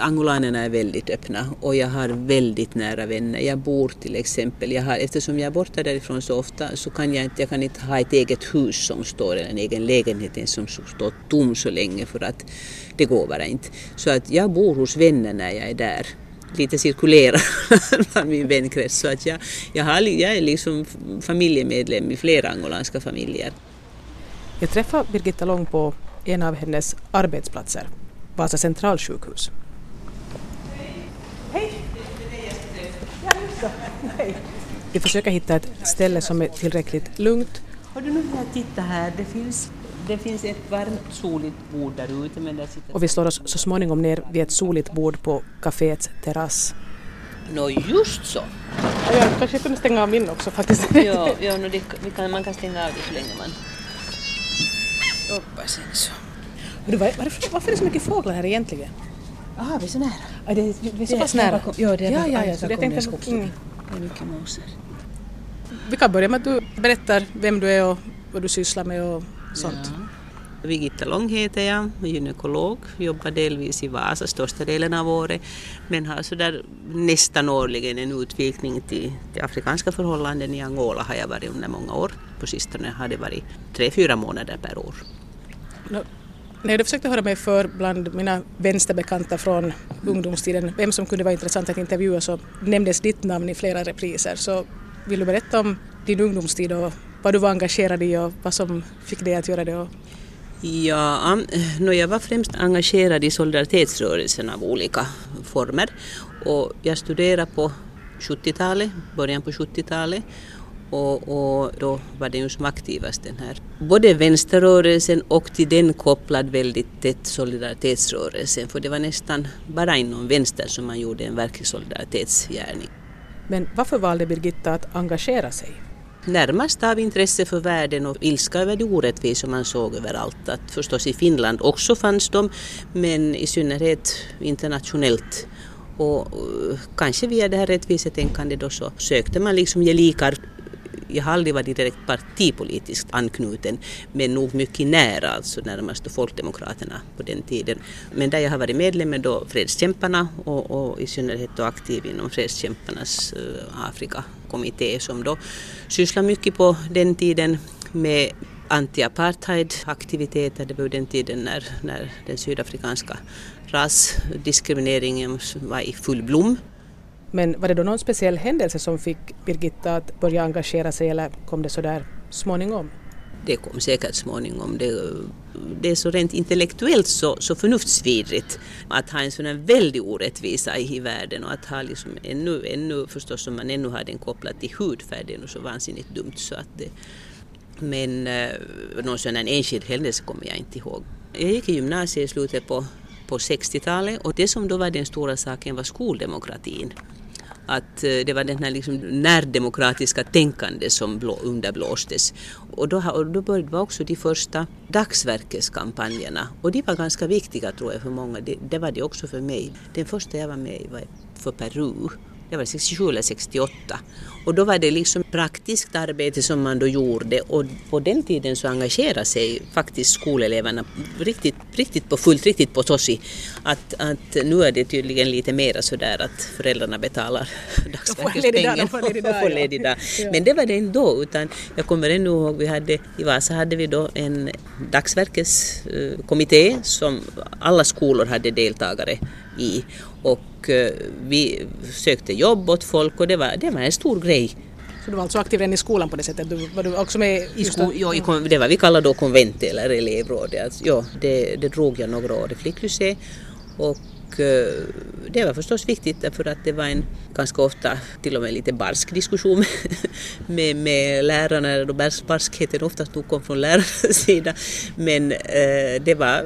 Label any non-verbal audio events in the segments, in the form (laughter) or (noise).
Angolanerna är väldigt öppna och jag har väldigt nära vänner. Jag bor till exempel, jag har, eftersom jag är borta därifrån så ofta så kan jag inte, jag kan inte ha ett eget hus som står eller en egen lägenhet som står tom så länge för att det går bara inte. Så att jag bor hos vänner när jag är där lite cirkulerar (laughs) bland min vänkrets. Så att jag, jag, har, jag är liksom familjemedlem i flera angolanska familjer. Jag träffade Birgitta Lång på en av hennes arbetsplatser, Vasa centralsjukhus. Nej. Vi försöker hitta ett ställe som är tillräckligt lugnt. Har du nu här, titta här, det finns, det finns ett varmt soligt bord där ute. Men där sitter... Och vi slår oss så småningom ner vid ett soligt bord på kaféets terrass. Nå, just så. Ja, jag kanske kunde stänga av min också faktiskt. ja, ja no, det, kan, man kan stänga av det så länge man jobbar sen så. Du, varför, varför är det så mycket fåglar här egentligen? Jaha, vi är så nära. Ja, det, vi är så pass nära. Ja, det är ja, ja, ja, så jag tänkte, mm. Det är mycket måsar. Vi kan börja med att du berättar vem du är och vad du sysslar med och sånt. Ja. Birgitta Lång heter jag, gynekolog, jobbar delvis i Vasa största delen av året men har sådär nästan årligen en utvikning till, till afrikanska förhållanden. I Angola har jag varit under många år. På sistone har det varit tre, fyra månader per år. No, när jag försökte höra mig för bland mina vänsterbekanta från ungdomstiden vem som kunde vara intressant att intervjua så nämndes ditt namn i flera repriser. Så vill du berätta om din ungdomstid och vad du var engagerad i och vad som fick dig att göra det? Ja, no, jag var främst engagerad i solidaritetsrörelsen av olika former och jag studerade på 70-talet, början på 70-talet och, och, då var den ju som aktivast den här. Både vänsterrörelsen och till den kopplad väldigt tätt solidaritetsrörelsen för det var nästan bara inom vänster som man gjorde en verklig solidaritetsgärning. Men varför valde Birgitta att engagera sig? Närmast av intresse för världen och ilska över det orättvisor man såg överallt. Att förstås i Finland också fanns de men i synnerhet internationellt och kanske via det här rättvisetänkandet då så sökte man liksom ge likar jag har aldrig varit direkt partipolitiskt anknuten men nog mycket nära, alltså närmast Folkdemokraterna på den tiden. Men där jag har varit medlem är då Fredskämparna och, och i synnerhet då aktiv inom Fredskämparnas uh, Afrikakommitté som då sysslar mycket på den tiden med anti-apartheid-aktiviteter. Det var den tiden när, när den sydafrikanska rasdiskrimineringen var i full blom. Men var det då någon speciell händelse som fick Birgitta att börja engagera sig eller kom det så där småningom? Det kom säkert småningom. Det, det är så rent intellektuellt så, så förnuftsvidrigt att ha en sån här väldig orättvisa i världen och att ha liksom ännu, ännu förstås som man ännu har den kopplad till hudfärg, det är nog så vansinnigt dumt så att det, men eh, någon sån här enskild händelse kommer jag inte ihåg. Jag gick i gymnasiet i slutet på, på 60-talet och det som då var den stora saken var skoldemokratin att eh, det var den här liksom närdemokratiska tänkande som blå, underblåstes. Och då, och då började var också de första dagsverkeskampanjerna och de var ganska viktiga tror jag för många. Det, det var det också för mig. Den första jag var med i var för Peru det var 67 eller 68. Och då var det liksom praktiskt arbete som man då gjorde och på den tiden så engagerade sig faktiskt skoleleverna riktigt, riktigt på fullt, riktigt på tossi. Att, att nu är det tydligen lite mera sådär att föräldrarna betalar (laughs) dagsverkespengen och får ledig dag. (laughs) Men det var det ändå utan jag kommer ännu ihåg vi hade i Vasa hade vi då en dagsverkeskommitté som alla skolor hade deltagare i och eh, vi sökte jobb åt folk och det var, det var en stor grej. Så du var alltså aktiv redan i skolan på det sättet? Du, var du också med i skolan? Ja, i, det var vi kallar då konvent eller elevråd. Alltså, ja, det, det drog jag några år i flicklycée och Eh, det var förstås viktigt därför att det var en ganska ofta till och med lite barsk diskussion (laughs) med, med lärarna. Barskheten oftast nog kom från lärarnas (laughs) sida. Men eh, det, var,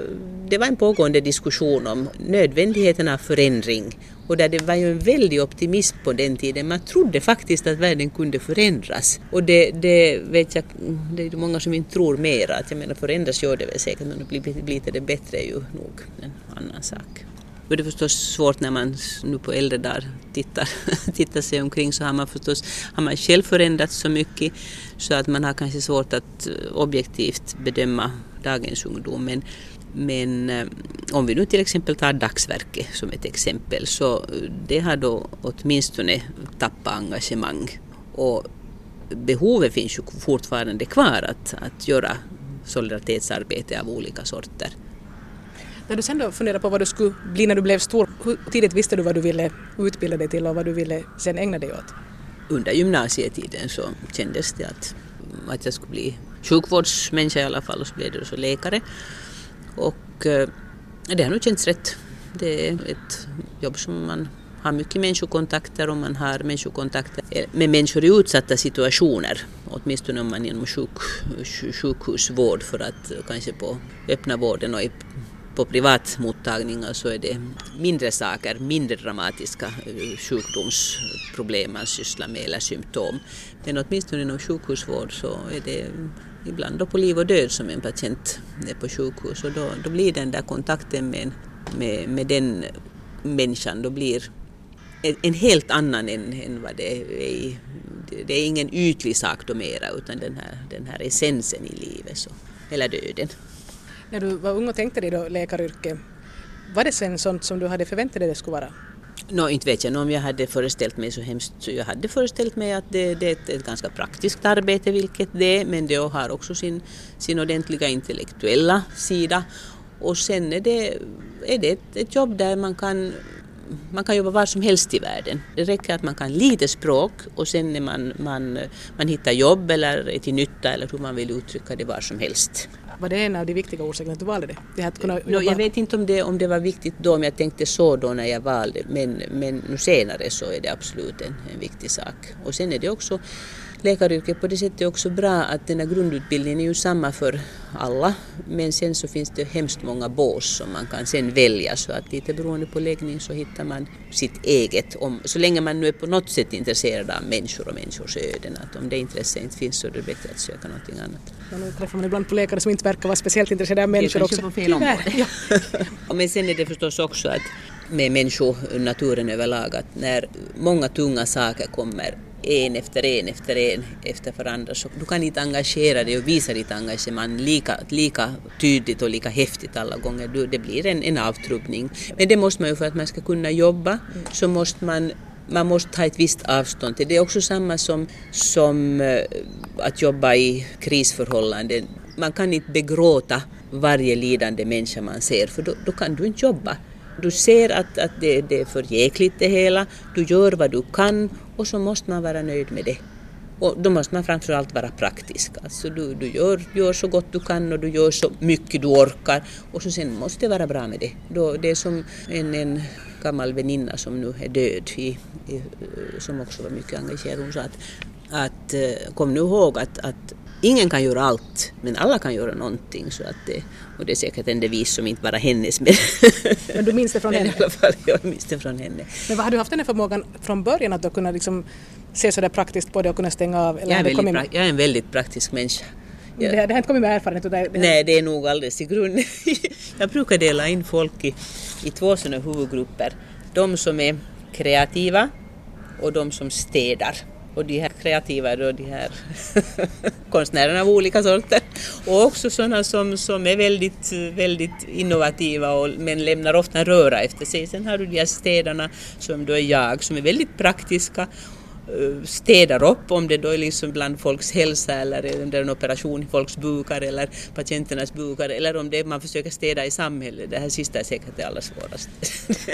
det var en pågående diskussion om nödvändigheten av förändring och där det var ju en väldig optimism på den tiden. Man trodde faktiskt att världen kunde förändras. Och det, det vet jag, det är många som inte tror mer. Att jag menar förändras gör det väl säkert men blir, blir det bättre är ju nog en annan sak. Och det är förstås svårt när man nu på äldre dagar tittar, (laughs) tittar sig omkring så har man förstås har man själv förändrats så mycket så att man har kanske svårt att eh, objektivt bedöma dagens ungdom. Men men eh, om vi nu till exempel tar dagsverke som ett exempel så det har då åtminstone tappat engagemang. Och behovet finns ju fortfarande kvar att, att göra solidaritetsarbete av olika sorter. När du sen då funderade på vad du skulle bli när du blev stor, hur tidigt visste du vad du ville utbilda dig till och vad du ville sen ägna dig åt? Under gymnasietiden så kändes det att, att jag skulle bli sjukvårdsmänniska i alla fall och så blev det så läkare. Och eh, det har nog känts rätt. Det är ett jobb som man har mycket människokontakter och man har människokontakter med människor i utsatta situationer. Åtminstone om man är inom sjuk, sjukhusvård för att eh, kanske på öppna vården och på privatmottagningar så är det mindre saker, mindre dramatiska eh, sjukdomsproblem man sysslar med eller symptom. Men åtminstone inom sjukhusvård så är det ibland då på liv och död som en patient är på sjukhus och då, då blir den där kontakten med, med, med den människan då blir en helt annan än, än vad det är. Det är ingen ytlig sak då mera utan den här, den här essensen i livet så, eller döden. När du var ung och tänkte dig då läkaryrket, var det sen sånt som du hade förväntat dig det skulle vara? No, inte vet jag om jag hade föreställt mig så hemskt. Jag hade föreställt mig att det, det är ett, ett, ganska praktiskt arbete, vilket det är, men det har också sin, sin ordentliga intellektuella sida. Och sen är det, är det ett, ett jobb där man kan man kan jobba var som helst i världen. Det räcker att man kan lite språk och sen när man, man, man hittar jobb eller är till nytta eller hur man vill uttrycka det var som helst. Var det en av de viktiga orsakerna att du valde det? det att kunna no, jag vet inte om det, om det var viktigt då, om jag tänkte så då när jag valde, men, men nu senare så är det absolut en, en viktig sak. Och sen är det också läkaryrket på det sättet är också bra att den här grundutbildningen är ju samma för alla men sen så finns det hemskt många bås som man kan sen välja så att lite beroende på läggning så hittar man sitt eget. Om, så länge man nu är på något sätt intresserad av människor och människors öden att om det intresset inte finns så är det bättre att söka någonting annat. Ja, nu träffar man ibland på läkare som inte verkar vara speciellt intresserade av människor också. på fel område. Ja. men sen är det förstås också att med människonaturen överlag att när många tunga saker kommer en efter en efter en efter varandra så du kan inte engagera dig och visa ditt engagemang lika, lika tydligt och lika häftigt alla gånger. Du, det blir en, en avtrubbning. Men det måste man ju för att man ska kunna jobba så måste man man måste ta ett visst avstånd till det. är också samma som, som eh, att jobba i krisförhållanden. Man kan inte begråta varje lidande människa man ser för då, då kan du inte jobba. Du ser att, att det, det är för jäkligt det hela, du gör vad du kan och så måste man vara nöjd med det. Och då måste man framförallt vara praktisk. Alltså du, du gör, gör så gott du kan och du gör så mycket du orkar och så sen måste det vara bra med det. Då, det är som en, en gammal väninna som nu är död, i, i, som också var mycket engagerad. Hon sa att, att eh, kom nu ihåg att, att ingen kan göra allt, men alla kan göra någonting. Så att det, och det är säkert en devis som inte bara hennes. Men, men du minns det från (laughs) henne? I alla fall, jag minns det från henne. Men vad, har du haft den här förmågan från början att du kunna liksom se sådär praktiskt på det och kunna stänga av? Eller jag, är väldigt jag är en väldigt praktisk människa. Jag, det, det har inte kommit med erfarenhet? Det, det Nej, det är nog alldeles i grunden. (laughs) jag brukar dela in folk i, i två sådana huvudgrupper. De som är kreativa och de som städar. Och de här kreativa då, de här (laughs) konstnärerna av olika sorter. Och också sådana som, som är väldigt, väldigt innovativa och, men lämnar ofta röra efter sig. Sen har du de här städarna som då är jag, som är väldigt praktiska städar upp om det då är liksom bland folks hälsa eller under en operation i folks bukar eller patienternas bukar eller om det är man försöker städa i samhället. Det här sista är säkert det allra svåraste.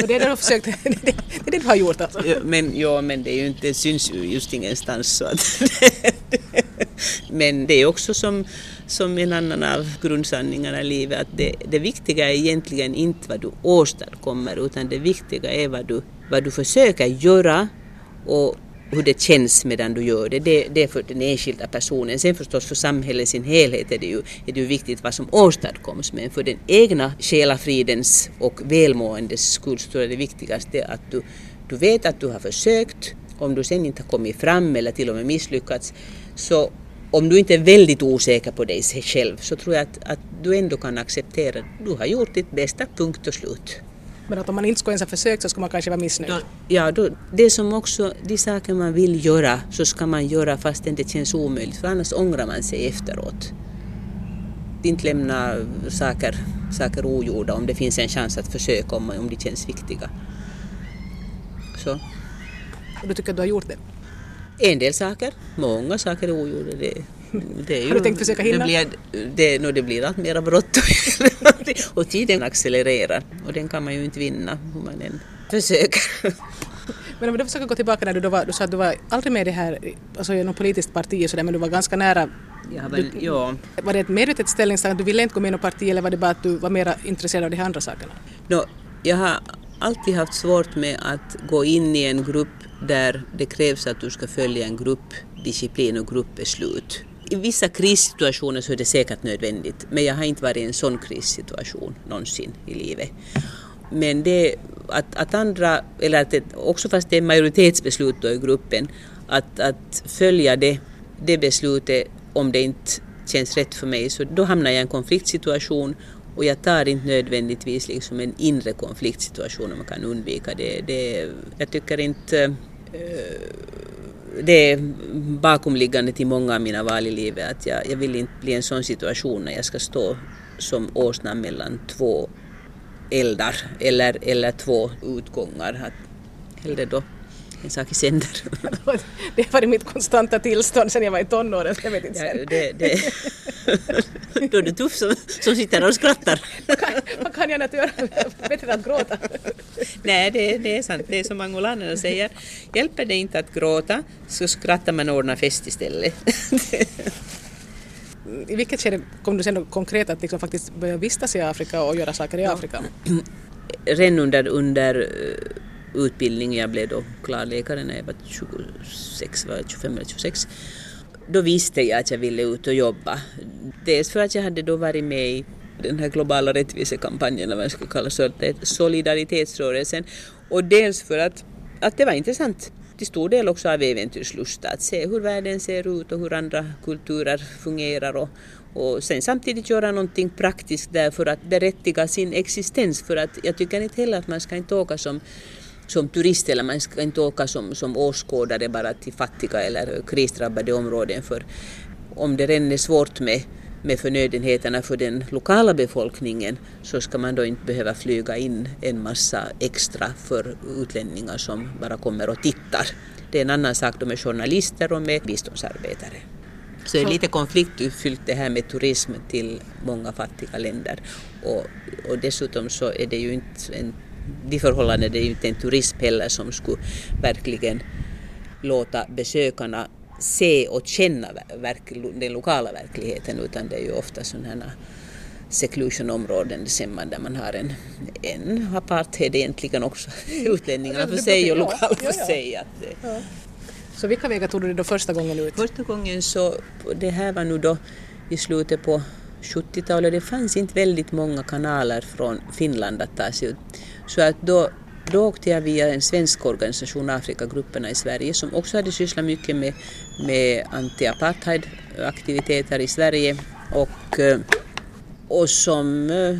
Och det är det du försökt, (laughs) det är det du har gjort alltså? Ja, men, ja, men det, är ju inte, det syns ju just ingenstans så att (laughs) Men det är också som, som en annan av grundsanningarna i livet att det, det viktiga är egentligen inte vad du åstadkommer utan det viktiga är vad du, vad du försöker göra och hur det känns medan du gör det, det, det är för den enskilda personen. Sen förstås för samhället i sin helhet är det, ju, är det ju viktigt vad som åstadkoms, men för den egna själafridens och välmåendes skull så är det viktigaste att du, du vet att du har försökt, om du sen inte har kommit fram eller till och med misslyckats, så om du inte är väldigt osäker på dig själv så tror jag att, att du ändå kan acceptera att du har gjort ditt bästa, punkt och slut. Men att om man inte skulle ens ha försökt så skulle man kanske vara missnöjd. Då, ja, då, det som också, de saker man vill göra så ska man göra fastän det känns omöjligt för annars ångrar man sig efteråt. inte lämna saker, saker ogjorda om det finns en chans att försöka om, om de känns viktiga. Så. Och du tycker att du har gjort det? En del saker, många saker är ogjorda. Det, det ju, har du tänkt försöka hinna? Det blir, det, no, det blir allt mera bråttom (laughs) och tiden accelererar och den kan man ju inte vinna hur man än försöker. Men om du försöker gå tillbaka när du, då var, du sa att du var aldrig med i det här, alltså i något politiskt parti och sådär, men du var ganska nära. Ja, men, du, ja. Var det ett medvetet ställningstagande, du ville inte gå med i något parti eller var det bara att du var mer intresserad av de andra sakerna? No, jag har alltid haft svårt med att gå in i en grupp där det krävs att du ska följa en gruppdisciplin och gruppbeslut. I vissa krissituationer så är det säkert nödvändigt, men jag har inte varit i en sån krissituation någonsin i livet. Men det att, att andra, eller att det, också fast det är majoritetsbeslut då i gruppen, att, att följa det, det beslutet om det inte känns rätt för mig, så då hamnar jag i en konfliktsituation och jag tar inte nödvändigtvis liksom en inre konfliktsituation om man kan undvika det. det jag tycker inte uh, det är bakomliggande till många av mina val i livet att jag, jag vill inte bli i en sån situation när jag ska stå som åsna mellan två eldar eller, eller två utgångar. Hellre då en sak i sänder. (laughs) det har varit mitt konstanta tillstånd sedan jag var i tonåren. Jag vet inte sen. Ja, det, det. (laughs) då är du tuff som, som sitter och skrattar. vad, (laughs) kan, vad kan jag annat göra? Bättre att gråta. Nej, det, det är sant. Det är som angolanerna säger. Hjälper det inte att gråta så skrattar man och ordnar fest istället. I vilket skede kom du sen konkret att liksom faktiskt börja vistas i Afrika och göra saker i Afrika? (clears throat) Redan under, under utbildning, jag blev då klar läkare när jag var 26, var 25 eller 26, då visste jag att jag ville ut och jobba. Dels för att jag hade då varit med i den här globala rättvisekampanjen, eller vad jag ska kalla det, solidaritetsrörelsen, och dels för att, att det var intressant till stor del också av äventyrslusta, att se hur världen ser ut och hur andra kulturer fungerar och, och sen samtidigt göra någonting praktiskt där för att berättiga sin existens. För att jag tycker inte heller att man ska inte åka som som turist eller man ska inte åka som, som åskådare bara till fattiga eller krisdrabbade områden för om det redan är svårt med med förnödenheterna för den lokala befolkningen så ska man då inte behöva flyga in en massa extra för utlänningar som bara kommer och tittar. Det är en annan sak då med journalister och med biståndsarbetare. Så det är lite konfliktfyllt det här med turism till många fattiga länder. Och, och dessutom så är det ju inte en, de förhållanden, det är ju inte en turism heller som skulle verkligen låta besökarna se och känna den lokala verkligheten utan det är ju ofta sådana seclusionområden där man har en, en apartheid egentligen också, (laughs) utlänningarna för sig och lokala för sig. Att, ja. Så vilka vägar tog du då första gången ut? Första gången så, det här var nu då i slutet på 70-talet, det fanns inte väldigt många kanaler från Finland att ta sig ut. Så att då då åkte jag via en svensk organisation, Afrikagrupperna i Sverige, som också hade sysslat mycket med, med anti-apartheid-aktiviteter i Sverige och, eh, och som eh,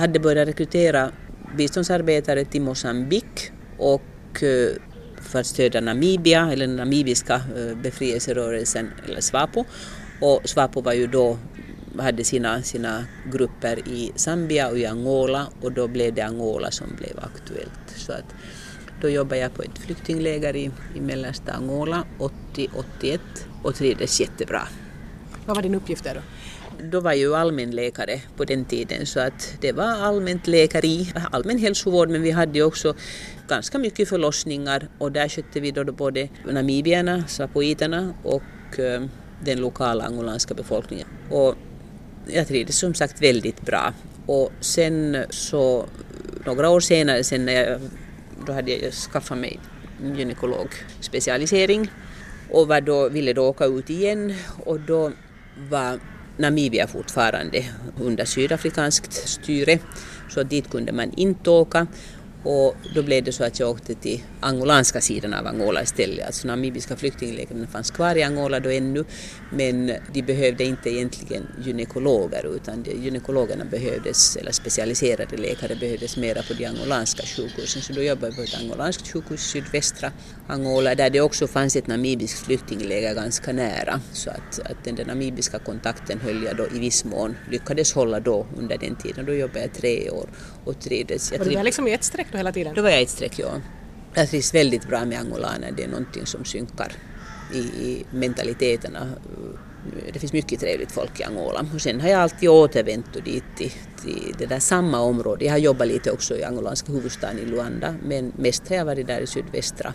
hade börjat rekrytera biståndsarbetare till Mosambik och eh, för att stödja Namibia, eller den namibiska befrielserörelsen, eller SWAPO. Och SWAPO var ju då hade sina, sina grupper i Zambia och i Angola och då blev det Angola som blev aktuellt. Så att då jobbade jag på ett flyktingläger i, i mellersta Angola 80-81 och trivdes jättebra. Vad var din uppgift där då? Då var jag ju allmänläkare på den tiden så att det var allmänt läkeri, allmän hälsovård men vi hade också ganska mycket förlossningar och där skötte vi då både namibierna, swapoiterna och eh, den lokala angolanska befolkningen. Och jag trivdes som sagt väldigt bra. Och sen så några år senare, sen när jag, då hade jag skaffat mig gynekologspecialisering och var då, ville då åka ut igen och då var Namibia fortfarande under sydafrikanskt styre så dit kunde man inte åka och då blev det så att jag åkte till angolanska sidan av Angola istället. Alltså namibiska flyktinglägren fanns kvar i Angola då ännu men de behövde inte egentligen gynekologer utan de, gynekologerna behövdes, eller specialiserade läkare behövdes mera på de angolanska sjukhusen. Så då jobbade jag på ett angolanskt sjukhus i sydvästra Angola där det också fanns ett namibiskt flyktingläger ganska nära. Så att, att den där namibiska kontakten höll jag då i viss mån, lyckades hålla då under den tiden. Då jobbade jag tre år och trivdes. Var du där liksom i ett streck då hela tiden? Då var jag ett streck, ja. Jag trivs väldigt bra med angolaner, det är någonting som synkar i, i mentaliteterna. Det finns mycket trevligt folk i Angola. Och sen har jag alltid återvänt dit till, till det där samma område. Jag har jobbat lite också i angolanska huvudstaden i Luanda men mest har jag varit där i sydvästra.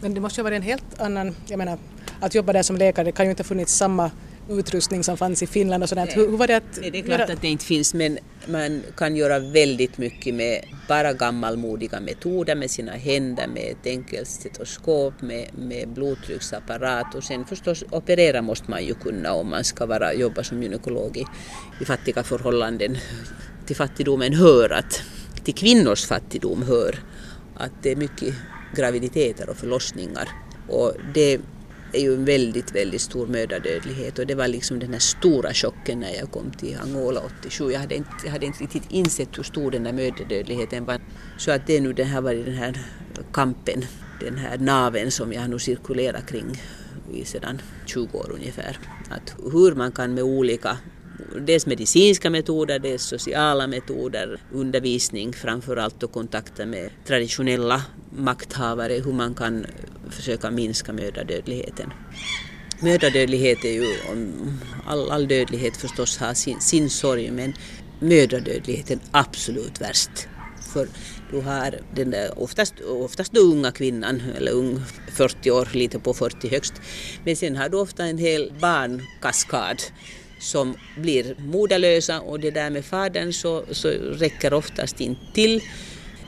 Men det måste ju ha varit en helt annan, jag menar att jobba där som läkare, det kan ju inte ha funnits samma utrustning som fanns i Finland och sådant. Hur, hur var det att... Nej, det är klart göra... att det inte finns men man kan göra väldigt mycket med bara gammalmodiga metoder med sina händer, med ett enkelt stetoskop, med, med blodtrycksapparat och sen förstås operera måste man ju kunna om man ska vara, jobba som gynekolog i, i fattiga förhållanden. (laughs) Till fattigdomen hör att, till kvinnors fattigdom hör att det är mycket graviditeter och förlossningar och det är ju en väldigt, väldigt stor mödradödlighet och det var liksom den här stora chocken när jag kom till Angola 87. Jag hade inte, jag hade inte riktigt insett hur stor den här mödradödligheten var. Så att det är nu den här varit den här kampen, den här naven som jag nu cirkulerat kring i sedan 20 år ungefär. Att hur man kan med olika dels medicinska metoder, dels sociala metoder, undervisning framförallt och kontakter med traditionella makthavare, hur man kan försöka minska mödradödligheten. Mödradödlighet är ju, all, all dödlighet förstås har sin, sin sorg men mödradödligheten absolut värst. För du har den där oftast, oftast då unga kvinnan, eller ung 40 år, lite på 40 högst. Men sen har du ofta en hel barnkaskad som blir moderlösa och det där med fadern så, så räcker oftast inte till.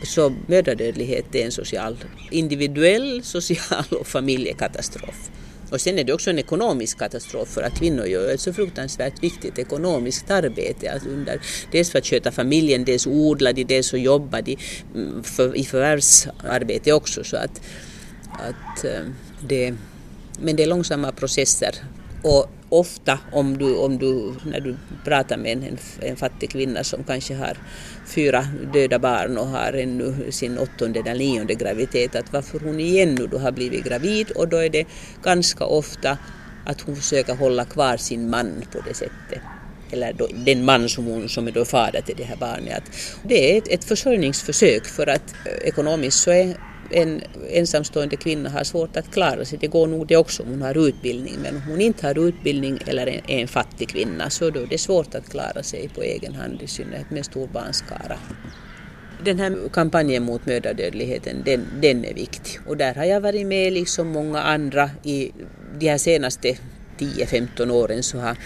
Så mödradödlighet är en social, individuell, social och familjekatastrof. Och sen är det också en ekonomisk katastrof för att kvinnor gör ett så fruktansvärt viktigt ekonomiskt arbete. Att under, dels för att sköta familjen, dels odlar de, dels att jobba de mm, för, i förvärvsarbete också. Så att, att eh, det, men det är långsamma processer. Och ofta om du, om du, när du pratar med en, en fattig kvinna som kanske har fyra döda barn och har ännu sin åttonde eller nionde graviditet, att varför hon igen nu då har blivit gravid och då är det ganska ofta att hon försöker hålla kvar sin man på det sättet eller då, den man som, hon, som är då fader till det här barnet. Att det är ett, ett försörjningsförsök för att eh, ekonomiskt så är en ensamstående kvinna har svårt att klara sig. Det går nog det också om hon har utbildning men om hon inte har utbildning eller är en fattig kvinna så då är det svårt att klara sig på egen hand i synnerhet med stor barnskara. Den här kampanjen mot mödradödligheten den, den är viktig och där har jag varit med liksom många andra i de här senaste 10-15 åren så har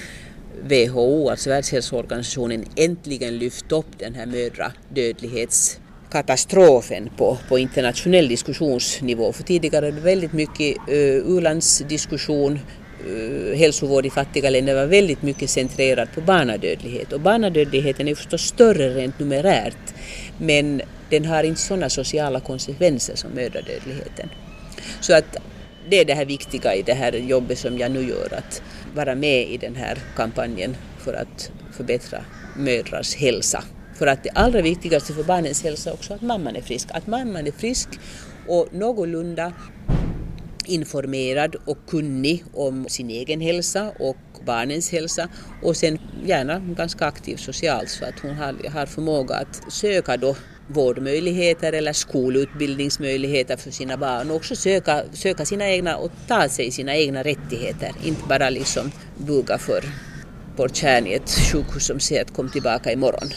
WHO, alltså Världshälsoorganisationen, äntligen lyft upp den här mödradödlighets katastrofen på, på internationell diskussionsnivå. För tidigare var det väldigt mycket uh, u-landsdiskussion, uh, hälsovård i fattiga länder var väldigt mycket centrerad på barnadödlighet. Och barnadödligheten är förstås större rent numerärt men den har inte sådana sociala konsekvenser som mödradödligheten. Så att det är det här viktiga i det här jobbet som jag nu gör, att vara med i den här kampanjen för att förbättra mödrars hälsa för att det allra viktigaste för barnens hälsa är också att mamman är frisk. Att mamman är frisk och någorlunda informerad och kunnig om sin egen hälsa och barnens hälsa och sen gärna ganska aktiv socialt så att hon har, har förmåga att söka då vårdmöjligheter eller skolutbildningsmöjligheter för sina barn och också söka, söka sina egna och ta sig sina egna rättigheter, inte bara liksom buga för Port i ett sjukhus som säger att kom tillbaka imorgon.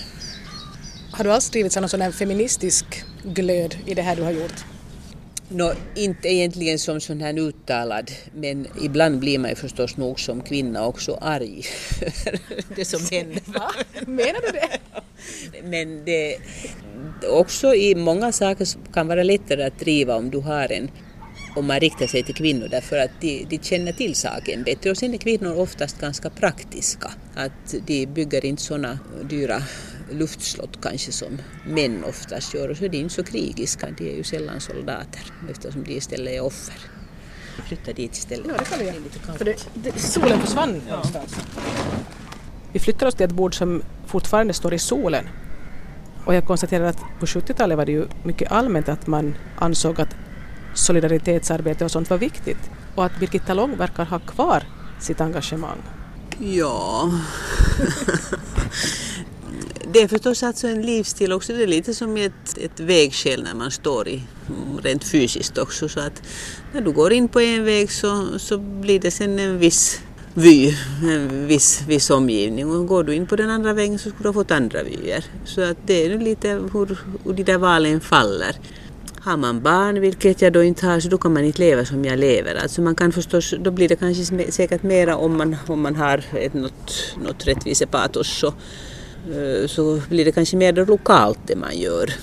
Har du alls drivits av någon sån feministisk glöd i det här du har gjort? No, inte egentligen som sån här uttalad, men ibland blir man ju förstås nog som kvinna också arg (laughs) det som händer. Va? Menar du det? (laughs) Men det också i många saker kan vara lättare att driva om du har en om man riktar sig till kvinnor därför att de, de känner till saken bättre och sen är kvinnor oftast ganska praktiska. Att de bygger inte sådana dyra luftslott kanske som män oftast gör och så är de inte så krigiska, de är ju sällan soldater eftersom de istället är offer. Flytta dit istället. Ja, det kan vi göra. För det, det, solen försvann ja. någonstans. Vi flyttar oss till ett bord som fortfarande står i solen. Och jag konstaterar att på 70-talet var det ju mycket allmänt att man ansåg att solidaritetsarbete och sånt var viktigt och att Birgitta Lång verkar ha kvar sitt engagemang. Ja, (laughs) det är förstås alltså en livsstil också. Det är lite som ett, ett vägskäl när man står i, rent fysiskt också. Så att när du går in på en väg så, så blir det sen en viss vy, en viss, viss omgivning. Och går du in på den andra vägen så skulle du ha fått andra vyer. Så att det är lite hur, hur de där valen faller. Har man barn, vilket jag då inte har, så då kan man inte leva som jag lever. Alltså man kan förstås, då blir det kanske säkert mera om man, om man har ett, något, något rättvisepatos så, eh, så blir det kanske mer lokalt det man gör.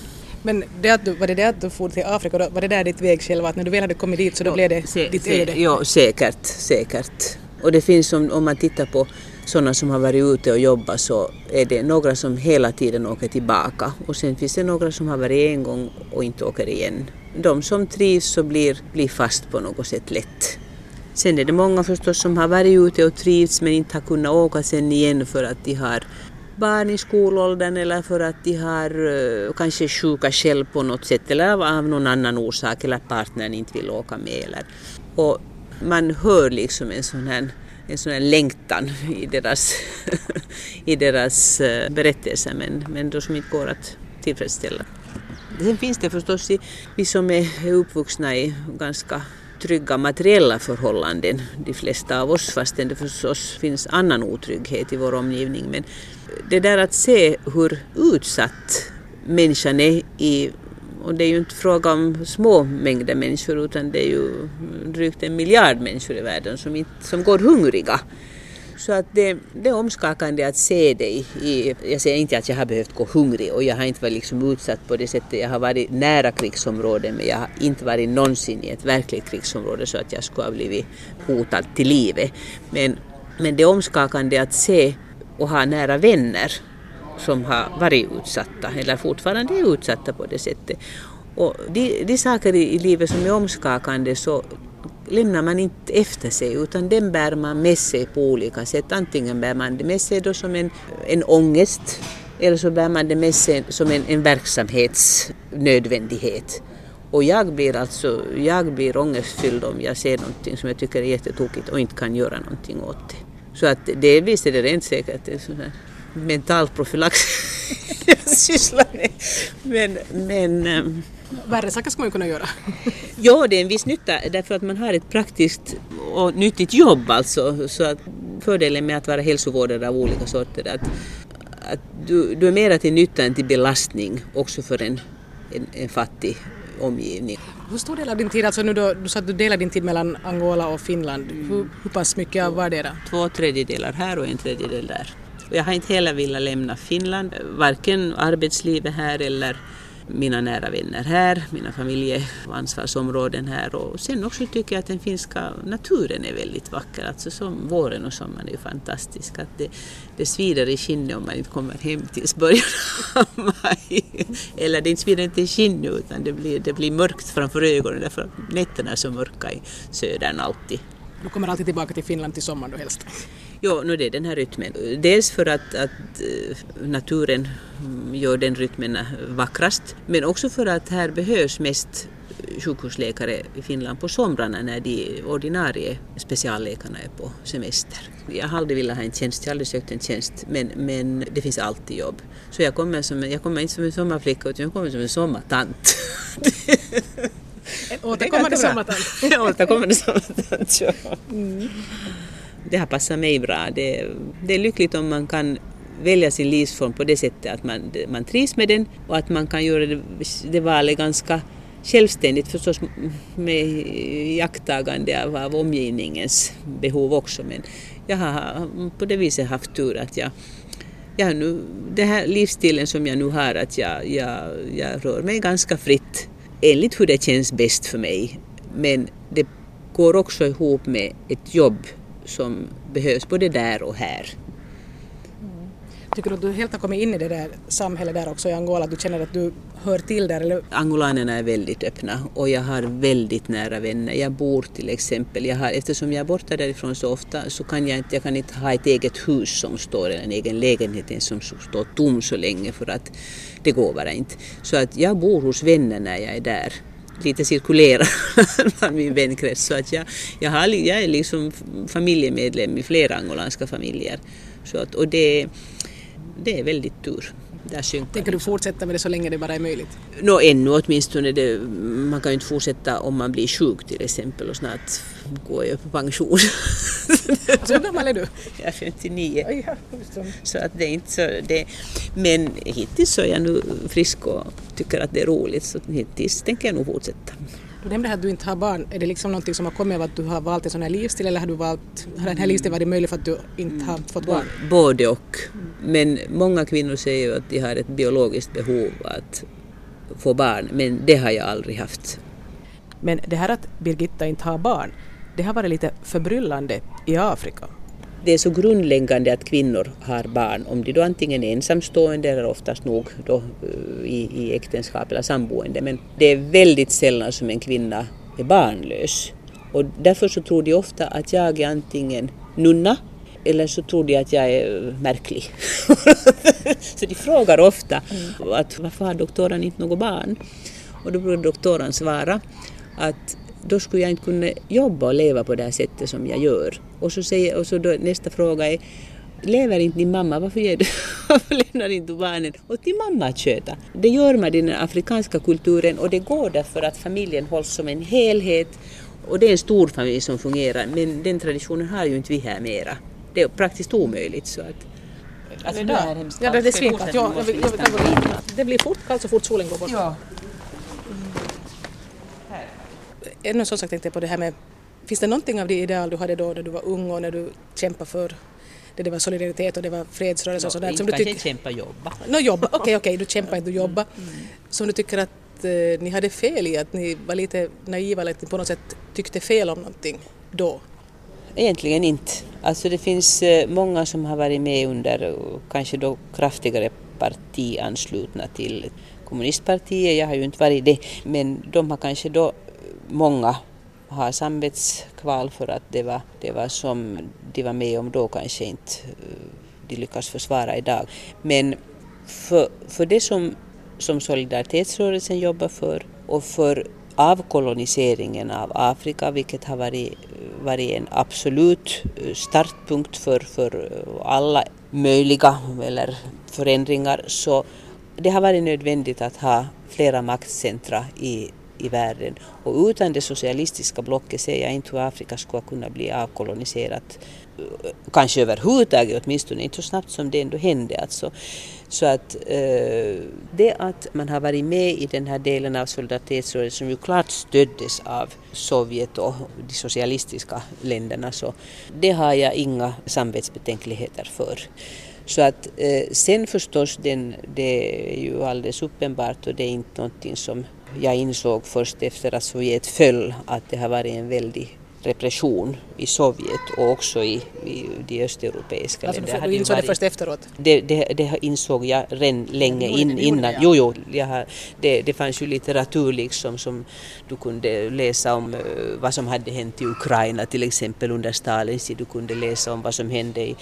Men det att du, var det det att du for till Afrika, då, var det där ditt vägskäl att när du väl hade kommit dit så då blev det se, ditt öde? Ja, säkert, säkert. Och det finns om, om man tittar på sådana som har varit ute och jobbat så är det några som hela tiden åker tillbaka och sen finns det några som har varit en gång och inte åker igen. De som trivs så blir, blir fast på något sätt lätt. Sen är det många förstås som har varit ute och trivts men inte har kunnat åka sen igen för att de har barn i skolåldern eller för att de har uh, kanske sjuka själv på något sätt eller av någon annan orsak eller partnern inte vill åka med. Eller. Och man hör liksom en sån här en sån här längtan i deras, (laughs) i deras eh, berättelse berättelser men, men då som inte går att tillfredsställa. Sen finns det förstås i, vi som är uppvuxna i ganska trygga materiella förhållanden, de flesta av oss, fastän det förstås finns annan otrygghet i vår omgivning. Men det där att se hur utsatt människan är i och det är ju inte fråga om små mängder människor utan det är ju drygt en miljard människor i världen som, inte, som går hungriga. Så att det, det är omskakande att se det i, jag säger inte att jag har behövt gå hungrig och jag har inte varit liksom utsatt på det sättet. Jag har varit nära krigsområden men jag har inte varit någonsin i ett verkligt krigsområde så att jag skulle ha blivit hotad till livet. Men, men det är omskakande att se och ha nära vänner som har varit utsatta eller fortfarande är utsatta på det sättet. Och de, de saker i, livet som är omskakande så lämnar man inte efter sig utan den bär man med sig på olika sätt. Antingen bär man det med sig då som en, en ångest eller så bär man det med sig som en, en verksamhetsnödvändighet. Och jag blir alltså, jag blir ångestfylld om jag ser någonting som jag tycker är jättetokigt och inte kan göra någonting åt det. Så att delvis är det rent säkert det här profylax jag (laughs) sysslar med. Men, men ehm, Värre saker ska man ju kunna göra. ja, det är en viss nytta därför att man har ett praktiskt och nyttigt jobb alltså. Så att fördelen med att vara hälsovårdare av olika sorter är att, att du, du är mera till nytta än till belastning också för en, en, en fattig omgivning. Hur stor del av din tid, alltså nu då, du sa att du delar din tid mellan Angola och Finland, hur, hur pass mycket av vardera? Två tredjedelar här och en tredjedel där. Jag har inte heller velat lämna Finland, varken arbetslivet här eller mina nära vänner här, mina familjeansvarsområden här och sen också tycker jag att den finska naturen är väldigt vacker. Alltså som våren och sommaren är ju fantastisk. Att det, det svider i skinnet om man inte kommer hem tills början av maj. Eller det svider inte i skinnet utan det blir, det blir mörkt framför ögonen därför att nätterna är så mörka i södern alltid. Du kommer alltid tillbaka till Finland till sommaren då helst? Jo, nu det är den här rytmen. Dels för att, att eh, naturen gör den rytmen vackrast, men också för att här behövs mest sjukhusläkare i Finland på somrarna när de ordinarie specialläkarna är på semester. Jag har aldrig velat ha en tjänst, jag har aldrig sökt en tjänst, men, men det finns alltid jobb. Så jag kommer, som, jag kommer inte som en sommarflicka utan jag kommer som en sommartant. En återkommande sommartant. återkommande sommartant, ja. Mm det har passat mig bra. Det, det är lyckligt om man kan välja sin livsform på det sättet att man, man trivs med den och att man kan göra det, det valet ganska självständigt förstås med jakttagande av, av omgivningens behov också men jag har på det viset haft tur att jag, jag nu, den här livsstilen som jag nu har att jag, jag, jag rör mig ganska fritt enligt hur det känns bäst för mig men det går också ihop med ett jobb som behövs både där och här. Tycker du att du helt har kommit in i det där samhället där också i Angola, att du känner att du hör till där? Eller? Angolanerna är väldigt öppna och jag har väldigt nära vänner. Jag bor till exempel, jag har, eftersom jag är borta därifrån så ofta så kan jag inte, jag kan inte ha ett eget hus som står, eller en egen lägenhet som står tom så länge för att det går bara inte. Så att jag bor hos vänner när jag är där lite cirkulerar (laughs) bland min vänkrets. Så att jag, jag, har, jag är liksom familjemedlem i flera angolanska familjer. Så att, och det, det är väldigt tur. Där Tänker du fortsätta med det så länge det bara är möjligt? Nå, ännu åtminstone. Det, man kan ju inte fortsätta om man blir sjuk till exempel och snart går jag på pension. (laughs) så gammal är du? Jag är 59. så att det är inte så... Det, men hittills så är jag nu frisk och tycker att det är roligt så hittills tänker jag nog fortsätta. Du nämnde att du inte har barn. Är det liksom någonting som har kommit av att du har valt en sån här livsstil eller har, du valt, har den här livsstilen varit möjlig för att du inte har fått barn? Både och. Men många kvinnor säger ju att de har ett biologiskt behov att få barn, men det har jag aldrig haft. Men det här att Birgitta inte har barn, det har varit lite förbryllande i Afrika det är så grundläggande att kvinnor har barn, om de då antingen är ensamstående eller oftast nog då eh, i, i äktenskap eller samboende. Men det är väldigt sällan som en kvinna är barnlös. Och därför så tror de ofta att jag är antingen nunna eller så tror de att jag är eh, märklig. (laughs) så de frågar ofta att varför har doktorn inte något barn? Och då brukar doktorn svara att då skulle jag inte kunna jobba och leva på det här sättet som jag gör. Och så, säger, och så då, nästa fråga är Lever inte din mamma? Varför, ger du, (laughs) varför lämnar inte du barnen åt din mamma att sköta? Det gör man i den afrikanska kulturen och det går därför att familjen hålls som en helhet och det är en stor familj som fungerar men den traditionen har ju inte vi här mera. Det är praktiskt omöjligt. Så att, Alltså det, är hemskt ja, det är svinkallt. Ja, det blir fort kallt så fort solen går bort. Ja. Ännu som sagt tänkte jag på det här med, finns det någonting av det ideal du hade då när du var ung och när du kämpade för det, det var solidaritet och det var fredsrörelse och sådär. Som du tycker... kämpa, jobba. No, jobba, okej, (laughs) okay, okay, du kämpar inte, du jobbar. Mm. Som du tycker att eh, ni hade fel i, att ni var lite naiva eller att ni på något sätt tyckte fel om någonting då? Egentligen inte. Alltså det finns eh, många som har varit med under kanske då kraftigare partianslutna till kommunistpartiet. Jag har ju inte varit det, men de har kanske då många har samvetskval för att det var, det var som de var med om då kanske inte eh, de lyckas försvara idag. Men för, för det som, som solidaritetsrörelsen jobbar för och för avkoloniseringen av Afrika, vilket har varit, varit en absolut eh, startpunkt för, för eh, alla möjliga eller förändringar, så det har varit nödvändigt att ha flera maktcentra i i världen. Och utan det socialistiska blocket ser jag inte hur Afrika skulle kunna bli avkoloniserat. Eh, kanske överhuvudtaget, åtminstone inte så snabbt som det ändå hände. Alltså. Så att eh, det att man har varit med i den här delen av solidaritetsrörelsen som ju klart stöddes av Sovjet och de socialistiska länderna så det har jag inga samvetsbetänkligheter för. Så att eh, sen förstås, den, det är ju alldeles uppenbart och det är inte någonting som jag insåg först efter att Sovjet föll att det har varit en väldig repression i Sovjet och också i, i de östeuropeiska alltså, länderna. Du insåg det först efteråt? Det, det, det insåg jag redan länge in, innan. Det, jo, jo, jag det, det fanns ju litteratur liksom som du kunde läsa om uh, vad som hade hänt i Ukraina till exempel under Stalins tid. Du kunde läsa om vad som hände i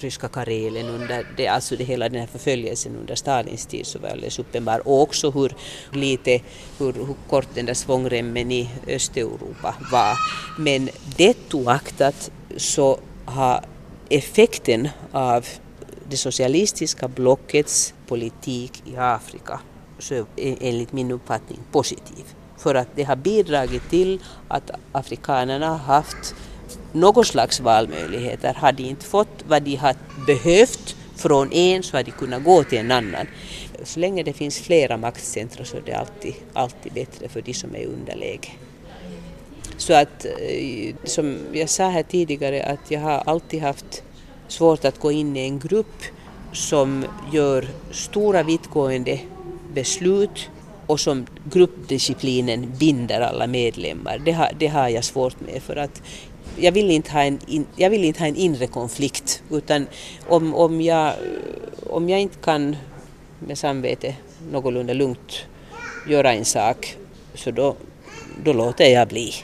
ryska Karelen under det, alltså det, hela den här förföljelsen under Stalins tid så var alldeles uppenbar. Och också hur lite, hur, hur kort den där svångremmen i Östeuropa var. Men men det oaktat så har effekten av det socialistiska blockets politik i Afrika så enligt min uppfattning positiv. För att det har bidragit till att afrikanerna har haft någon slags valmöjligheter. Har de inte fått vad de har behövt från en så har de kunnat gå till en annan. Så länge det finns flera maktcentra så är det alltid, alltid bättre för de som är i underläge. Så att, eh, som jag sa här tidigare, att jag har alltid haft svårt att gå in i en grupp som gör stora vittgående beslut och som gruppdisciplinen binder alla medlemmar. Det har, det har jag svårt med för att jag vill inte ha en, in, jag vill inte ha en inre konflikt utan om, om, jag, om jag inte kan med samvete någorlunda lugnt göra en sak så då, då låter jag bli.